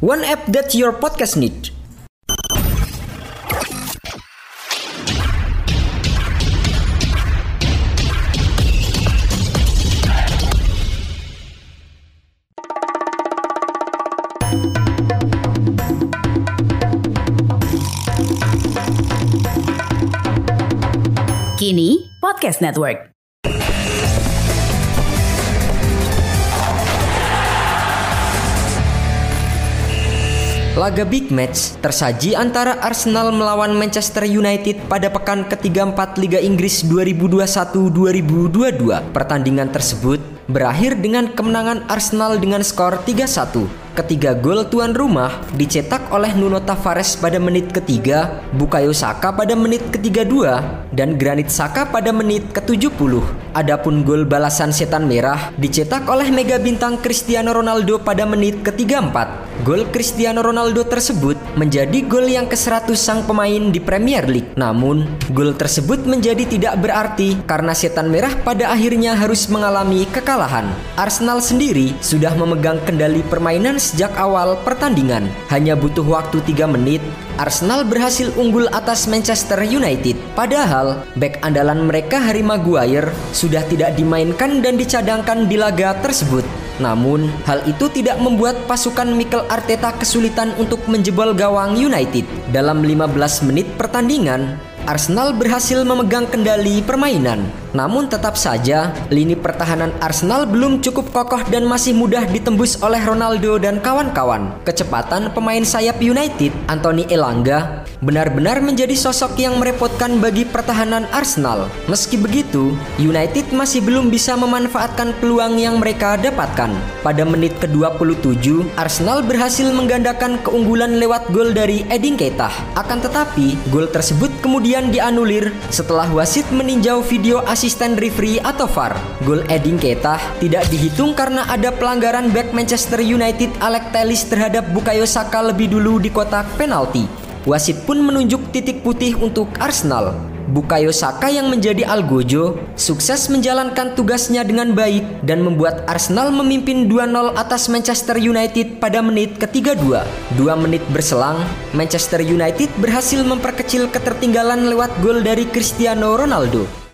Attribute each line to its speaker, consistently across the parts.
Speaker 1: One app that your podcast needs.
Speaker 2: Kini Podcast Network.
Speaker 1: Laga big match tersaji antara Arsenal melawan Manchester United pada pekan ke-34 Liga Inggris 2021-2022. Pertandingan tersebut berakhir dengan kemenangan Arsenal dengan skor 3-1. Ketiga gol tuan rumah dicetak oleh Nuno Tavares pada menit ketiga, Bukayo Saka pada menit ketiga dua, dan Granit Saka pada menit ke-70. Adapun gol balasan setan merah dicetak oleh mega bintang Cristiano Ronaldo pada menit ketiga empat. Gol Cristiano Ronaldo tersebut menjadi gol yang ke-100 sang pemain di Premier League. Namun, gol tersebut menjadi tidak berarti karena setan merah pada akhirnya harus mengalami kekalahan. Arsenal sendiri sudah memegang kendali permainan sejak awal pertandingan. Hanya butuh waktu 3 menit, Arsenal berhasil unggul atas Manchester United. Padahal, back andalan mereka Harry Maguire sudah tidak dimainkan dan dicadangkan di laga tersebut. Namun, hal itu tidak membuat pasukan Mikel Arteta kesulitan untuk menjebol gawang United. Dalam 15 menit pertandingan, Arsenal berhasil memegang kendali permainan. Namun tetap saja, lini pertahanan Arsenal belum cukup kokoh dan masih mudah ditembus oleh Ronaldo dan kawan-kawan. Kecepatan pemain sayap United, Anthony Elanga, benar-benar menjadi sosok yang merepotkan bagi pertahanan Arsenal. Meski begitu, United masih belum bisa memanfaatkan peluang yang mereka dapatkan. Pada menit ke-27, Arsenal berhasil menggandakan keunggulan lewat gol dari Edin Keita. Akan tetapi, gol tersebut kemudian dianulir setelah wasit meninjau video asisten referee atau VAR. Gol Edin Keita tidak dihitung karena ada pelanggaran back Manchester United Alex Telles terhadap Bukayo Saka lebih dulu di kotak penalti. Wasit pun menunjuk titik putih untuk Arsenal. Bukayo Saka yang menjadi algojo sukses menjalankan tugasnya dengan baik dan membuat Arsenal memimpin 2-0 atas Manchester United pada menit ke-32. Dua menit berselang, Manchester United berhasil memperkecil ketertinggalan lewat gol dari Cristiano Ronaldo.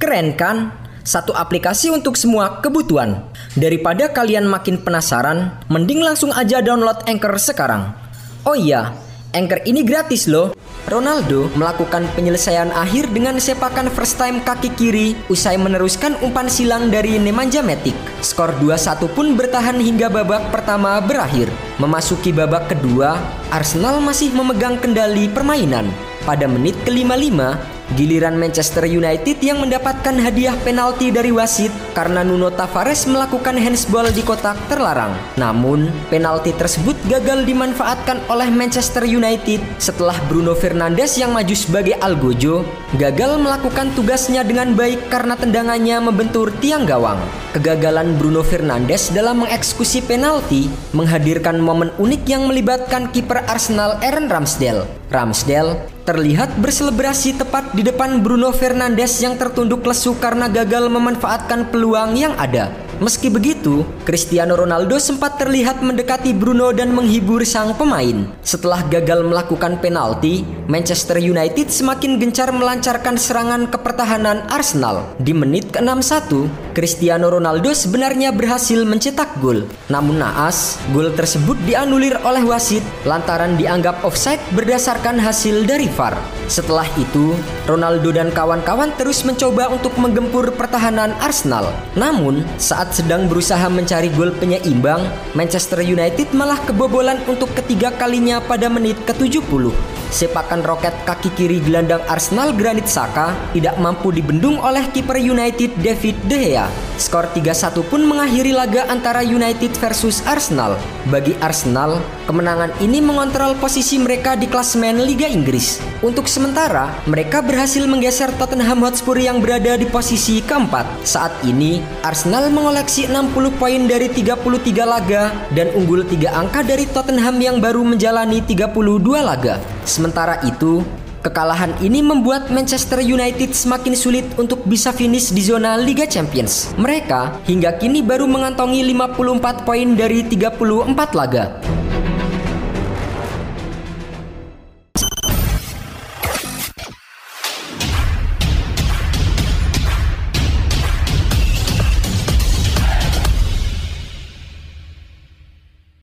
Speaker 1: Keren kan? Satu aplikasi untuk semua kebutuhan. Daripada kalian makin penasaran, mending langsung aja download Anchor sekarang. Oh iya, Anchor ini gratis loh. Ronaldo melakukan penyelesaian akhir dengan sepakan first time kaki kiri usai meneruskan umpan silang dari Nemanja Matic. Skor 2-1 pun bertahan hingga babak pertama berakhir. Memasuki babak kedua, Arsenal masih memegang kendali permainan. Pada menit ke-55, Giliran Manchester United yang mendapatkan hadiah penalti dari wasit karena Nuno Tavares melakukan handsball di kotak terlarang. Namun, penalti tersebut gagal dimanfaatkan oleh Manchester United setelah Bruno Fernandes yang maju sebagai algojo gagal melakukan tugasnya dengan baik karena tendangannya membentur tiang gawang. Kegagalan Bruno Fernandes dalam mengeksekusi penalti menghadirkan momen unik yang melibatkan kiper Arsenal Aaron Ramsdale. Ramsdale terlihat berselebrasi tepat di depan Bruno Fernandes yang tertunduk lesu karena gagal memanfaatkan peluang yang ada. Meski begitu, Cristiano Ronaldo sempat terlihat mendekati Bruno dan menghibur sang pemain. Setelah gagal melakukan penalti, Manchester United semakin gencar melancarkan serangan ke pertahanan Arsenal. Di menit ke-61, Cristiano Ronaldo sebenarnya berhasil mencetak gol. Namun naas, gol tersebut dianulir oleh wasit lantaran dianggap offside berdasarkan hasil dari VAR. Setelah itu, Ronaldo dan kawan-kawan terus mencoba untuk menggempur pertahanan Arsenal. Namun, saat sedang berusaha mencari gol penyeimbang, Manchester United malah kebobolan untuk ketiga kalinya pada menit ke-70. Sepakan roket kaki kiri gelandang Arsenal Granit Saka tidak mampu dibendung oleh kiper United David De Gea. Skor 3-1 pun mengakhiri laga antara United versus Arsenal. Bagi Arsenal, kemenangan ini mengontrol posisi mereka di klasemen Liga Inggris. Untuk sementara, mereka berhasil menggeser Tottenham Hotspur yang berada di posisi keempat. Saat ini, Arsenal mengoleksi 60 poin dari 33 laga dan unggul 3 angka dari Tottenham yang baru menjalani 32 laga. Sementara itu, kekalahan ini membuat Manchester United semakin sulit untuk bisa finish di zona Liga Champions. Mereka hingga kini baru mengantongi 54 poin dari 34 laga.